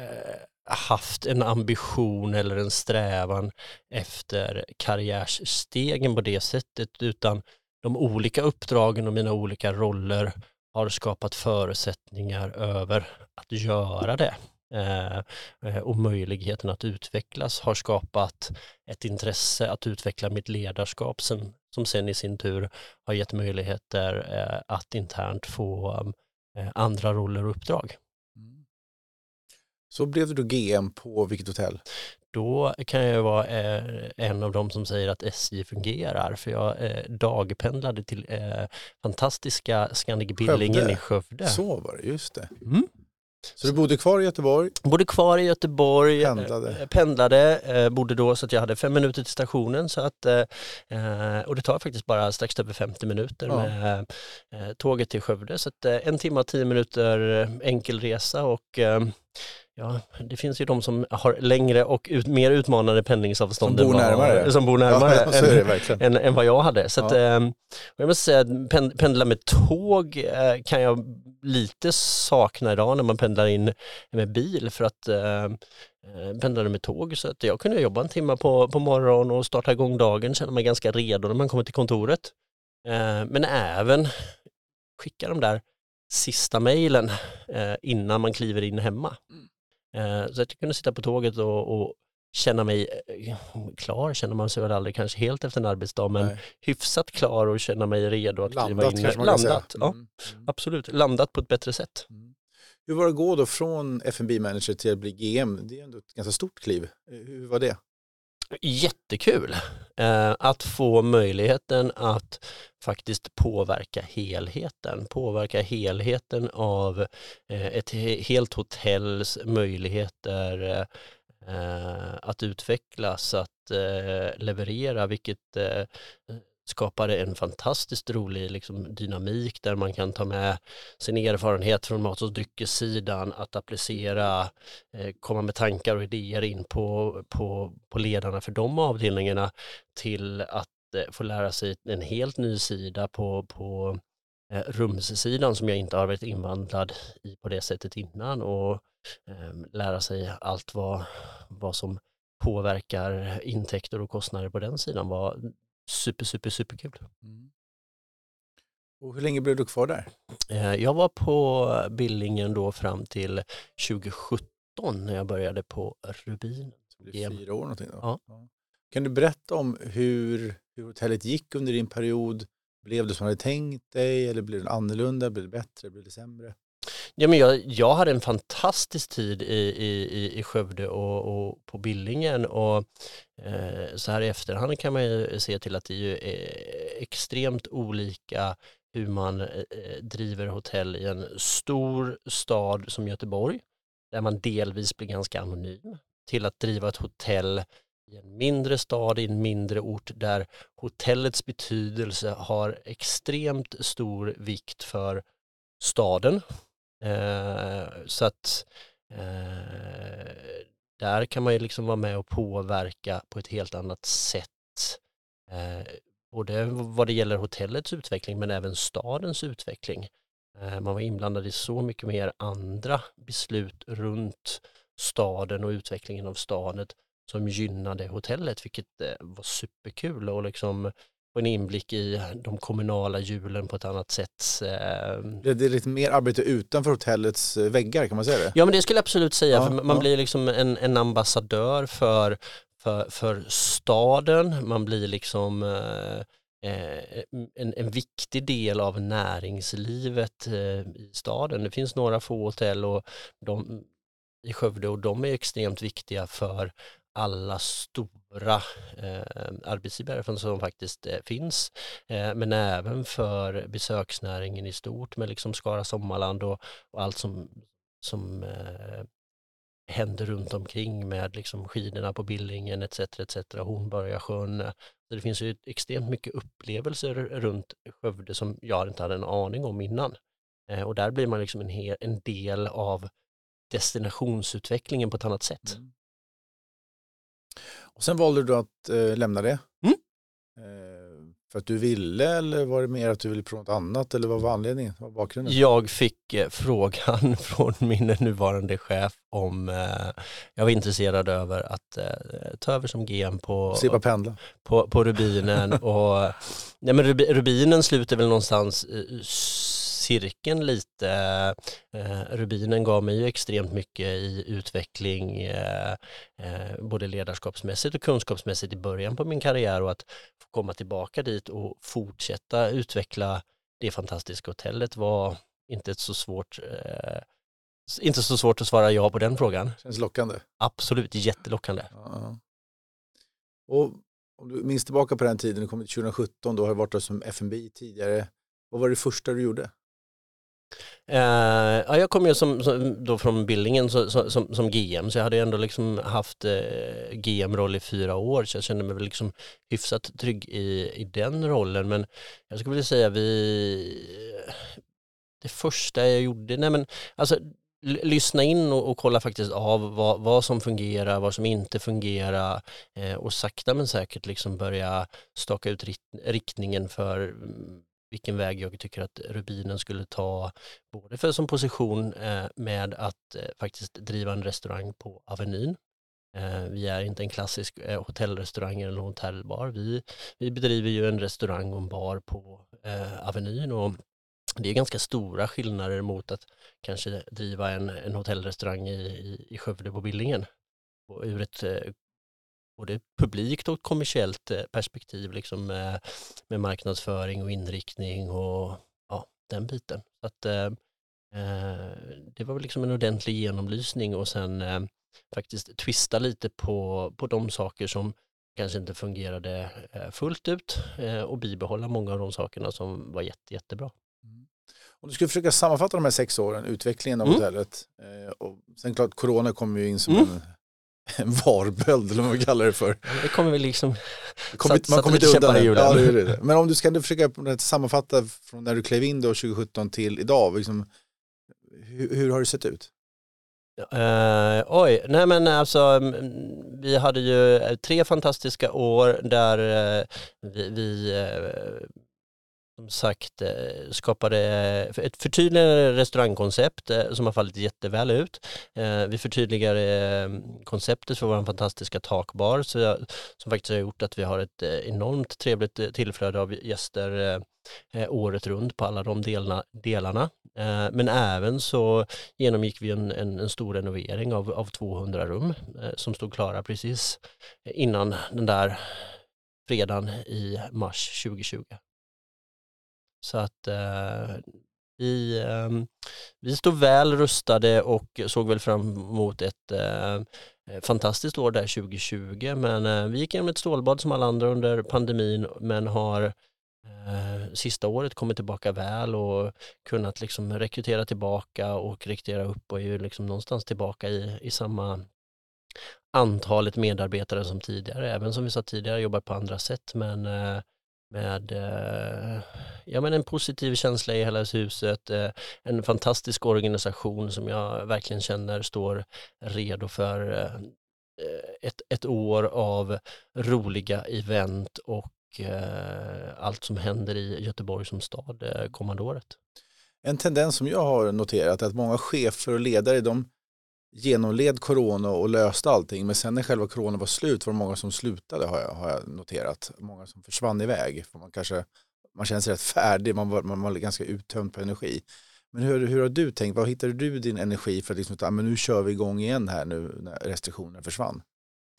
haft en ambition eller en strävan efter karriärsstegen på det sättet utan de olika uppdragen och mina olika roller har skapat förutsättningar över att göra det. Eh, eh, och möjligheten att utvecklas har skapat ett intresse att utveckla mitt ledarskap som, som sen i sin tur har gett möjligheter eh, att internt få eh, andra roller och uppdrag. Så blev du då GM på vilket hotell? Då kan jag vara en av dem som säger att SJ fungerar för jag dagpendlade till fantastiska Scandic Billingen i Skövde. Så var det, just det. Mm. Så du bodde kvar i Göteborg? Bodde kvar i Göteborg, pendlade, eh, pendlade eh, bodde då så att jag hade fem minuter till stationen så att, eh, och det tar faktiskt bara strax över 50 minuter ja. med tåget till Skövde så att en timme och tio minuter enkel resa och Ja, det finns ju de som har längre och ut, mer utmanande pendlingsavstånd som bor närmare, som bor närmare [laughs] ja, än, än, än, vad jag hade. Så ja. att, eh, jag måste säga att pendla med tåg eh, kan jag lite sakna idag när man pendlar in med bil för att eh, eh pendlade med tåg så att jag kunde jobba en timme på, på morgonen och starta igång dagen, känna mig ganska redo när man kommer till kontoret. Eh, men även skicka de där sista mejlen eh, innan man kliver in hemma. Mm. Eh, så att jag kunde sitta på tåget och, och känna mig eh, klar, känner man sig väl aldrig kanske helt efter en arbetsdag, men Nej. hyfsat klar och känna mig redo att landat, kliva in. Landat, ja, mm. mm. absolut. Landat på ett bättre sätt. Mm. Hur var det att gå då från FNB manager till att bli GM? Det är ändå ett ganska stort kliv. Eh, hur var det? Jättekul eh, att få möjligheten att faktiskt påverka helheten, påverka helheten av eh, ett helt hotells möjligheter eh, att utvecklas, att leverera, vilket skapade en fantastiskt rolig liksom, dynamik där man kan ta med sin erfarenhet från mat och dryckessidan att applicera, eh, komma med tankar och idéer in på, på, på ledarna för de avdelningarna till att eh, få lära sig en helt ny sida på, på eh, rumssidan som jag inte har varit invandlad i på det sättet innan och eh, lära sig allt vad, vad som påverkar intäkter och kostnader på den sidan Vad, super, super, superkul. Mm. Och hur länge blev du kvar där? Eh, jag var på Billingen då fram till 2017 när jag började på Rubin. Det fyra år någonting då? Ja. ja. Kan du berätta om hur, hur hotellet gick under din period? Blev det som du hade tänkt dig eller blev det annorlunda? Blev det bättre? Blev det sämre? Ja, men jag, jag hade en fantastisk tid i, i, i Skövde och, och på Billingen och eh, så här i efterhand kan man ju se till att det är ju eh, extremt olika hur man eh, eh, driver hotell i en stor stad som Göteborg där man delvis blir ganska anonym till att driva ett hotell i en mindre stad, i en mindre ort där hotellets betydelse har extremt stor vikt för staden. Eh, så att eh, där kan man ju liksom vara med och påverka på ett helt annat sätt. Eh, både vad det gäller hotellets utveckling men även stadens utveckling. Eh, man var inblandad i så mycket mer andra beslut runt staden och utvecklingen av staden som gynnade hotellet, vilket eh, var superkul och liksom få en inblick i de kommunala hjulen på ett annat sätt. Eh. Det är lite mer arbete utanför hotellets eh, väggar, kan man säga det? Ja, men det skulle jag absolut säga, ja, för man ja. blir liksom en, en ambassadör för, för, för staden, man blir liksom eh, en, en viktig del av näringslivet i staden. Det finns några få hotell och de, i Skövde och de är extremt viktiga för alla stora eh, arbetsgivare som faktiskt eh, finns, eh, men även för besöksnäringen i stort med liksom Skara Sommarland och, och allt som, som eh, händer runt omkring med liksom skidorna på Billingen etc. etc. Hornborgasjön. Så det finns ju extremt mycket upplevelser runt Skövde som jag inte hade en aning om innan. Eh, och där blir man liksom en, en del av destinationsutvecklingen på ett annat sätt. Mm. Och sen valde du att eh, lämna det. Mm. Eh, för att du ville eller var det mer att du ville prova något annat eller vad var anledningen? Vad var bakgrunden? Jag fick eh, frågan [laughs] från min nuvarande chef om eh, jag var intresserad över att eh, ta över som GM på, Slippa pendla. på, på Rubinen. och, nej men Rubinen slutar väl någonstans cirkeln lite. Eh, Rubinen gav mig ju extremt mycket i utveckling, eh, eh, både ledarskapsmässigt och kunskapsmässigt i början på min karriär och att få komma tillbaka dit och fortsätta utveckla det fantastiska hotellet var inte så svårt eh, inte så svårt att svara ja på den frågan. Känns lockande. Absolut, jättelockande. Ja. Och om du minns tillbaka på den tiden, du kom 2017, då har du varit som FNB tidigare. Vad var det första du gjorde? Uh, ja, jag kom ju som, som, då från Billingen så, som, som GM så jag hade ju ändå liksom haft uh, eh, GM-roll i fyra år så jag kände mig väl liksom hyfsat trygg i, i den rollen. Men jag skulle vilja säga vi det första jag gjorde, nej men alltså lyssna in och, och, kolla faktiskt av vad, vad som fungerar, vad som inte fungerar eh, och sakta men säkert liksom börja staka ut riktningen för mm, vilken väg jag tycker att Rubinen skulle ta, både för som position eh, med att eh, faktiskt driva en restaurang på Avenyn. Eh, vi är inte en klassisk hotellrestaurang eller hotellbar. Vi, vi bedriver ju en restaurang och en bar på Avenyn och det är ganska stora skillnader mot att kanske driva en, en hotellrestaurang i, i, i Skövde på Billingen. Och ur ett både publikt och kommersiellt eh, perspektiv liksom med, med marknadsföring och inriktning och ja, den biten. Så att, eh, eh, det var väl liksom en ordentlig genomlysning och sen eh, faktiskt twista lite på, på de saker som kanske inte fungerade eh, fullt ut och bibehålla många av de sakerna som var jätte, jättebra. Om du skulle försöka sammanfatta de här sex åren, utvecklingen av mm. hotellet. Eh, och sen klart, corona kommer ju in som mm. en, en [laughs] varböld, eller vad man kallar det för. Det kommer väl liksom, satt, man kommer inte undan Ja, det det. Men om du ska försöka sammanfatta från när du klev in då 2017 till idag, liksom, hur, hur har det sett ut? Uh, oj, nej men alltså vi hade ju tre fantastiska år där uh, vi, vi som sagt eh, skapade eh, ett förtydligande restaurangkoncept eh, som har fallit jätteväl ut. Vi förtydligar konceptet för vår fantastiska takbar som faktiskt har gjort att vi har ett enormt trevligt tillflöde av gäster året runt på alla de delarna. Men även så genomgick vi en, en, en stor renovering av, av 200 rum som stod klara precis innan den där fredagen i mars 2020. Så att eh, vi, eh, vi stod väl rustade och såg väl fram emot ett eh, fantastiskt år där 2020 men eh, vi gick igenom ett stålbad som alla andra under pandemin men har eh, sista året kommit tillbaka väl och kunnat liksom rekrytera tillbaka och rekrytera upp och är ju liksom någonstans tillbaka i, i samma antalet medarbetare som tidigare. Även som vi sa tidigare jobbar på andra sätt men eh, med eh, ja, men en positiv känsla i hela huset, eh, en fantastisk organisation som jag verkligen känner står redo för eh, ett, ett år av roliga event och eh, allt som händer i Göteborg som stad eh, kommande året. En tendens som jag har noterat är att många chefer och ledare de genomled corona och löste allting. Men sen när själva corona var slut var det många som slutade har jag, har jag noterat. Många som försvann iväg. För man, kanske, man känner sig rätt färdig, man var, man var ganska uttömd på energi. Men hur, hur har du tänkt? Var hittade du din energi för att liksom, ah, men nu kör vi igång igen här nu när restriktionerna försvann?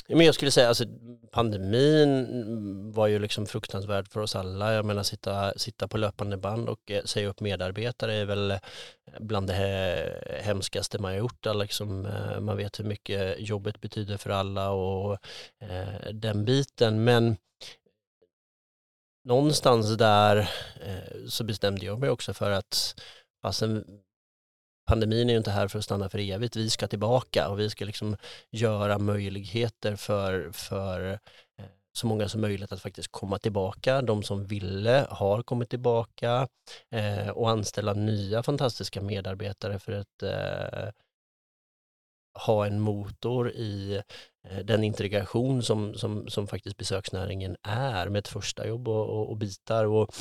Men jag skulle säga alltså pandemin var ju liksom fruktansvärd för oss alla. Jag menar sitta, sitta på löpande band och eh, säga upp medarbetare är väl eh, bland det hemskaste man har gjort. Liksom, eh, man vet hur mycket jobbet betyder för alla och eh, den biten. Men någonstans där eh, så bestämde jag mig också för att alltså, pandemin är ju inte här för att stanna för evigt. Vi ska tillbaka och vi ska liksom göra möjligheter för, för eh, så många som möjligt att faktiskt komma tillbaka. De som ville har kommit tillbaka eh, och anställa nya fantastiska medarbetare för att eh, ha en motor i eh, den integration som, som, som faktiskt besöksnäringen är med ett första jobb och, och, och bitar. Och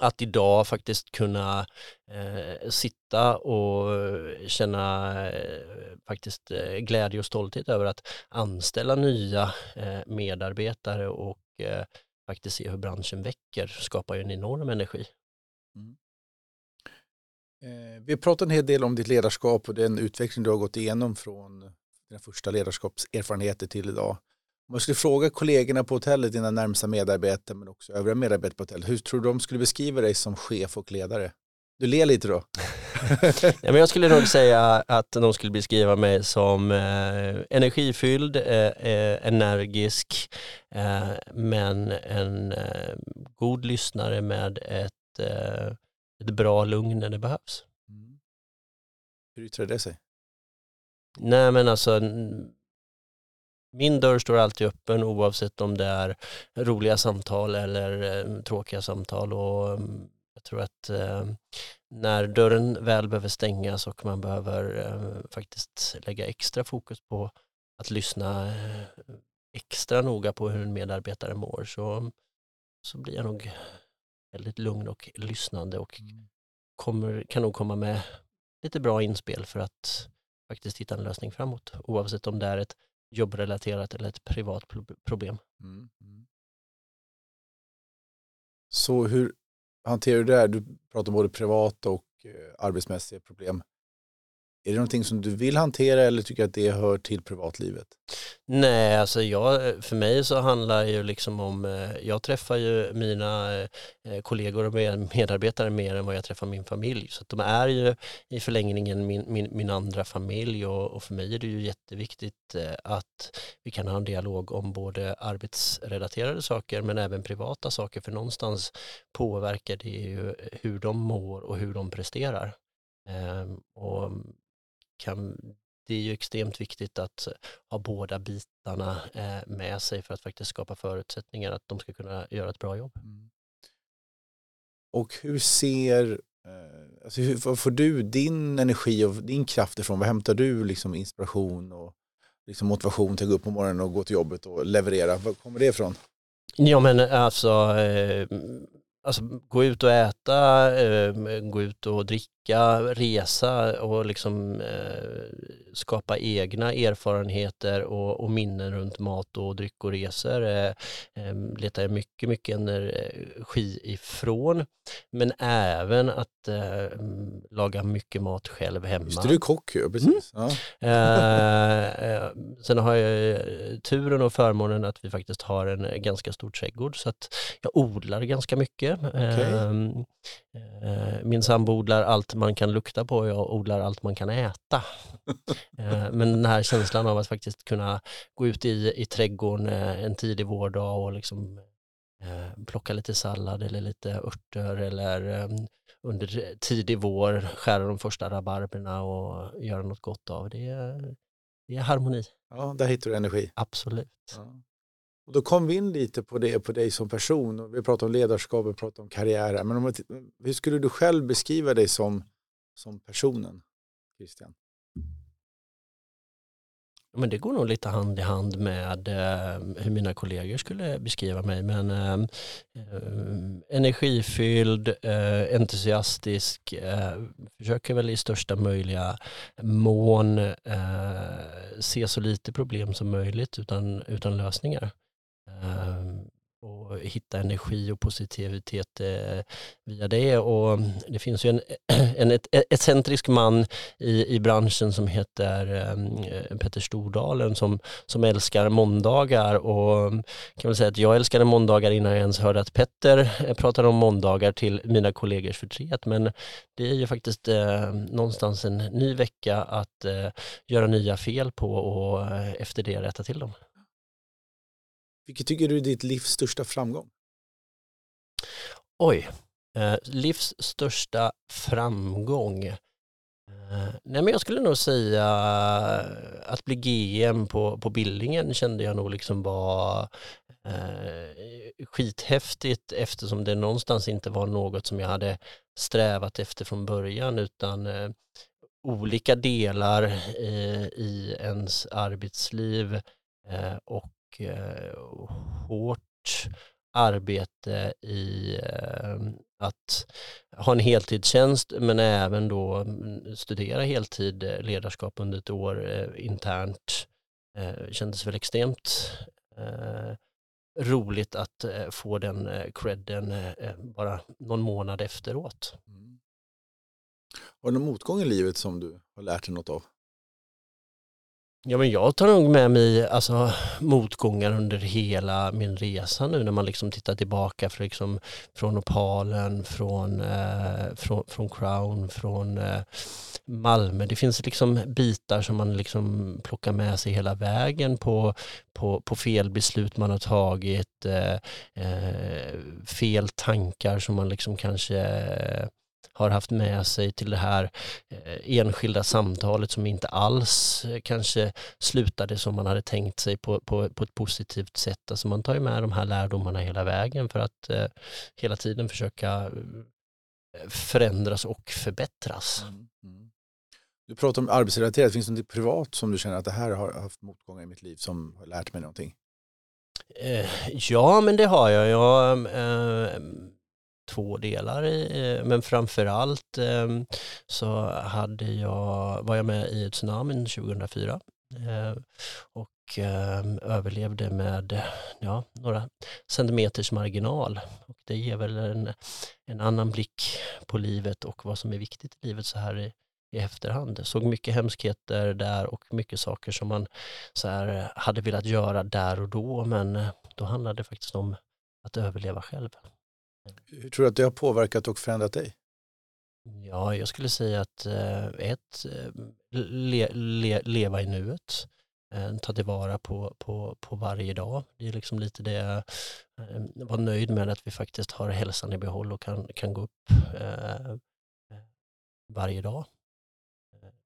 att idag faktiskt kunna eh, sitta och känna eh, faktiskt eh, glädje och stolthet över att anställa nya eh, medarbetare och eh, faktiskt se hur branschen väcker skapar ju en enorm energi. Mm. Eh, vi har pratat en hel del om ditt ledarskap och den utveckling du har gått igenom från dina första ledarskapserfarenheter till idag. Om man skulle fråga kollegorna på hotellet, dina närmsta medarbetare men också övriga medarbetare på hotellet, hur tror du de skulle beskriva dig som chef och ledare? Du ler lite då. [laughs] ja, men jag skulle nog säga att de skulle beskriva mig som eh, energifylld, eh, eh energisk, eh, men en eh, god lyssnare med ett, eh, ett bra lugn när det behövs. Mm. Hur yttrar det sig? Nej men alltså min dörr står alltid öppen oavsett om det är roliga samtal eller tråkiga samtal och mm, jag tror att eh, när dörren väl behöver stängas och man behöver eh, faktiskt lägga extra fokus på att lyssna eh, extra noga på hur en medarbetare mår så, så blir jag nog väldigt lugn och lyssnande och mm. kommer, kan nog komma med lite bra inspel för att faktiskt hitta en lösning framåt oavsett om det är ett jobbrelaterat eller ett privat problem. Mm. Mm. Så hur, hanterar du det här? Du pratar om både privata och eh, arbetsmässiga problem. Är det någonting som du vill hantera eller tycker att det hör till privatlivet? Nej, alltså jag, för mig så handlar det ju liksom om, eh, jag träffar ju mina eh, kollegor och medarbetare mer än vad jag träffar min familj. Så de är ju i förlängningen min, min, min andra familj och, och, för mig är det ju jätteviktigt eh, att vi kan ha en dialog om både arbetsrelaterade saker men även privata saker för någonstans påverkar det ju hur de mår och hur de presterar. Ehm, och kan, det är ju extremt viktigt att ha båda bitarna eh, med sig för att faktiskt skapa förutsättningar att de ska kunna göra ett bra jobb. Mm. Och hur ser, eh, alltså hur får du din energi och din kraft ifrån? Vad hämtar du liksom inspiration och liksom motivation till att gå upp på morgonen och gå till jobbet och leverera? Var kommer det ifrån? Ja men alltså eh, Alltså gå ut och äta, eh, gå ut och dricka, resa och liksom eh, skapa egna erfarenheter och, och, minnen runt mat och dryck och resor eh, eh, letar jag mycket, mycket energi ifrån. Men även att eh, laga mycket mat själv hemma. Just det, du är kock ju, precis. Mm. Ja. Eh, eh, sen har jag turen och förmånen att vi faktiskt har en ganska stor trädgård så att jag odlar ganska mycket. Okay. Ehm, min sambo odlar allt man kan lukta på och jag odlar allt man kan äta. [laughs] Men den här känslan av att faktiskt kunna gå ut i, i trädgården en tidig vårdag och liksom eh, plocka lite sallad eller lite örter eller eh, under tidig vår skära de första rabarberna och göra något gott av. Det är, det är harmoni. Ja, där hittar du energi. Absolut. Ja. Och då kom vi in lite på det, på dig som person. Vi pratade om ledarskap, vi pratade om karriär. Men om, hur skulle du själv beskriva dig som, som personen, Christian? Men det går nog lite hand i hand med eh, hur mina kollegor skulle beskriva mig. Men eh, energifylld, eh, entusiastisk, eh, försöker väl i största möjliga mån eh, se så lite problem som möjligt utan, utan lösningar Ehm, och hitta energi och positivitet eh, via det. Och mm, det finns ju en, [clears throat] en excentrisk man i, i branschen som heter ehm, eh, Petter Stordalen som, som älskar måndagar och mm, kan väl säga att jag älskade måndagar innan jag ens hörde att Petter eh, pratade om måndagar till mina kollegors förtret. Men det är ju faktiskt eh, någonstans en ny vecka att eh, göra nya fel på och eh, efter det rätta till dem. Vilket tycker du är ditt livs största framgång? Oj, eh, livs största framgång. Eh, nej men jag skulle nog säga att bli GM på, på Billingen kände jag nog liksom var eh, skithäftigt eftersom det någonstans inte var något som jag hade strävat efter från början utan eh, olika delar eh, i ens arbetsliv eh, och eh, hårt arbete i eh, att ha en heltidstjänst men även då mm, studera heltid eh, ledarskap under ett år eh, internt. Eh, kändes väl extremt eh, roligt att eh, få den eh, credden eh, bara någon månad efteråt. Mm. Har du någon motgång i livet som du har lärt dig något av? Ja, men jag tar nog med mig alltså, motgångar under hela min resa nu när man liksom tittar tillbaka för liksom, från Opalen, från, eh, från, från Crown, från eh, Malmö. Det finns liksom bitar som man liksom plockar med sig hela vägen på, på, på fel beslut man har tagit, eh, eh fel tankar som man liksom kanske har haft med sig till det här eh, enskilda samtalet som inte alls eh, kanske slutade som man hade tänkt sig på, på, på ett positivt sätt. Alltså man tar ju med de här lärdomarna hela vägen för att eh, hela tiden försöka eh, förändras och förbättras. Mm, mm. Du pratar om arbetsrelaterat, finns det något privat som du känner att det här har haft motgångar i mitt liv som har lärt mig någonting? Ja, men det har jag. Jag två delar i, men framförallt allt så hade jag, var jag med i tsunamin 2004 eh, och ehm, överlevde med ja, några centimeters marginal. Och det ger väl en, en annan blick på livet och vad som är viktigt i livet så här i, i efterhand. Såg mycket hemskheter där och mycket saker som man så här hade velat göra där och då men då handlade det faktiskt om att överleva själv. Hur tror du att det har påverkat och förändrat dig? Ja, jag skulle säga att eh, ett, eh, le, le, leva i nuet, eh, ta tillvara på, på, på varje dag. Det är liksom lite det, vara nöjd med att vi faktiskt har hälsan i behåll och kan, kan gå upp varje dag.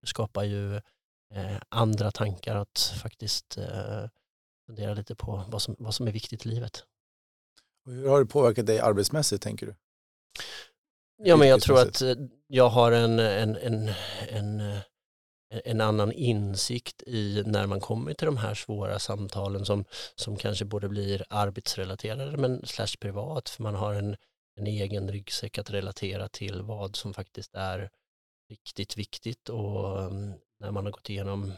Det skapar ju andra tankar att faktiskt fundera lite på vad som, vad som är viktigt i livet. Hur har det påverkat dig arbetsmässigt tänker du? Ja men jag tror att eh, jag har en, en, en, en, eh, en annan insikt i när man kommer till de här svåra samtalen som, som kanske både blir arbetsrelaterade men slash privat för man har en, en egen ryggsäck att relatera till vad som faktiskt är riktigt viktigt och mm, när man har gått igenom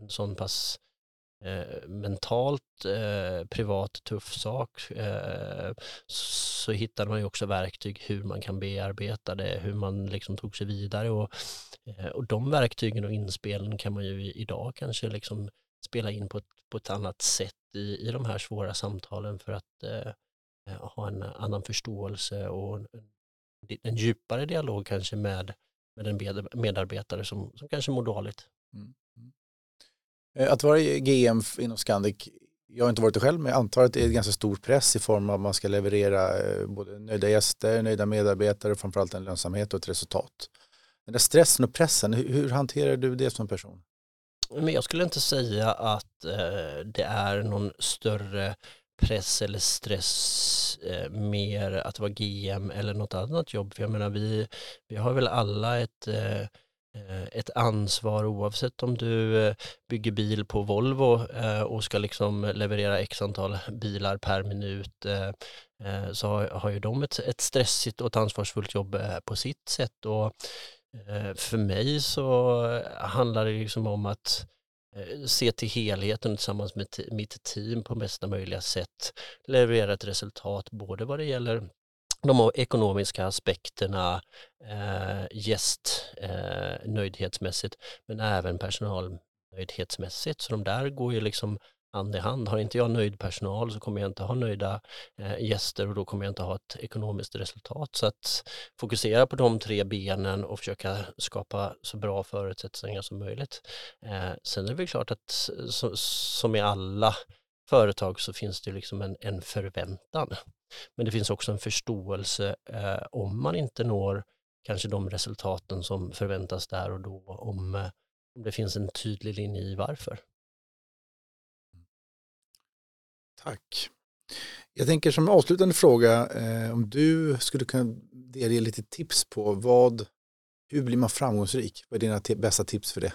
en sån pass eh, mentalt eh, privat tuff sak eh, så hittade man ju också verktyg hur man kan bearbeta det, hur man liksom tog sig vidare och, eh, och de verktygen och inspelen kan man ju idag kanske liksom spela in på ett, på ett annat sätt i, i de här svåra samtalen för att eh, eh ha en annan förståelse och en, en djupare dialog kanske med, med en medarbetare som, som kanske mår dåligt. Mm. Eh, att vara GM inom Scandic, jag har inte varit det själv, men jag antar att det är ganska stor press i form av att man ska leverera eh, både nöjda gäster, nöjda medarbetare och framförallt en lönsamhet och ett resultat. Den där stressen och pressen, hur, hanterar du det som person? Men jag skulle inte säga att eh, det är någon större press eller stress eh, mer att vara GM eller något annat jobb. För jag menar vi, vi har väl alla ett Eh, Eh, ett ansvar oavsett om du eh, bygger bil på Volvo eh, och ska liksom leverera x antal bilar per minut så har ju de ett, ett stressigt och ett ansvarsfullt jobb på sitt sätt. Och för mig så handlar det liksom om att se till helheten tillsammans med mitt team på bästa möjliga sätt leverera ett resultat både vad det gäller de ekonomiska aspekterna, eh, gästnöjdhetsmässigt, eh, men även personalnöjdhetsmässigt. Så de där går ju liksom hand i hand. Har inte jag nöjd personal så kommer jag inte ha nöjda eh, gäster och då kommer jag inte ha ett ekonomiskt resultat. Så att fokusera på de tre benen och försöka skapa så bra förutsättningar som möjligt. Eh, sen är det väl klart att så, som i alla företag så finns det liksom en, en förväntan. Men det finns också en förståelse eh, om man inte når kanske de resultaten som förväntas där och då, om, eh, om det finns en tydlig linje i varför. Tack. Jag tänker som avslutande fråga, eh, om du skulle kunna delge lite tips på vad, hur blir man framgångsrik? Vad är dina bästa tips för det?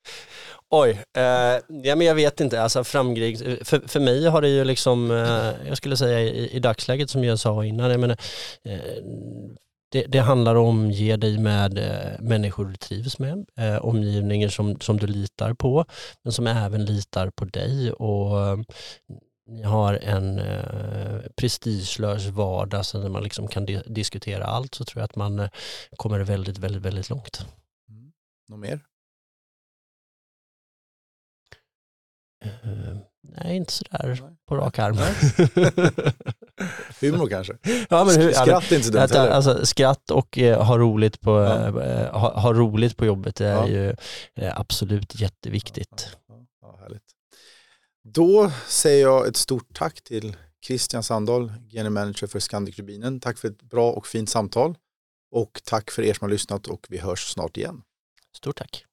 [laughs] Oj, eh, ja, men jag vet inte, alltså framgång, för, för mig har det ju liksom, eh, jag skulle säga i, i dagsläget som jag sa innan, jag menar, eh, det, det, handlar om att ge dig med eh, människor du trivs med, eh, omgivningar som, som du litar på, men som även litar på dig och eh, ni har en eh, prestigelös vardag så när man liksom kan di diskutera allt så tror jag att man eh, kommer väldigt, väldigt, väldigt långt. Mm. Något mer? Nej, inte sådär på rak arm. Humor [laughs] kanske? Ja, men hur, skratt är inte så dumt heller. Alltså, skratt och eh, ha, roligt på, ja. eh, ha, ha, roligt på jobbet är ja. ju eh, absolut jätteviktigt. Ja, ja, härligt. Då säger jag ett stort tack till Christian Sandahl, general manager för Scandic Rubinen. Tack för ett bra och fint samtal. Och tack för er som har lyssnat och vi hörs snart igen. Stort tack.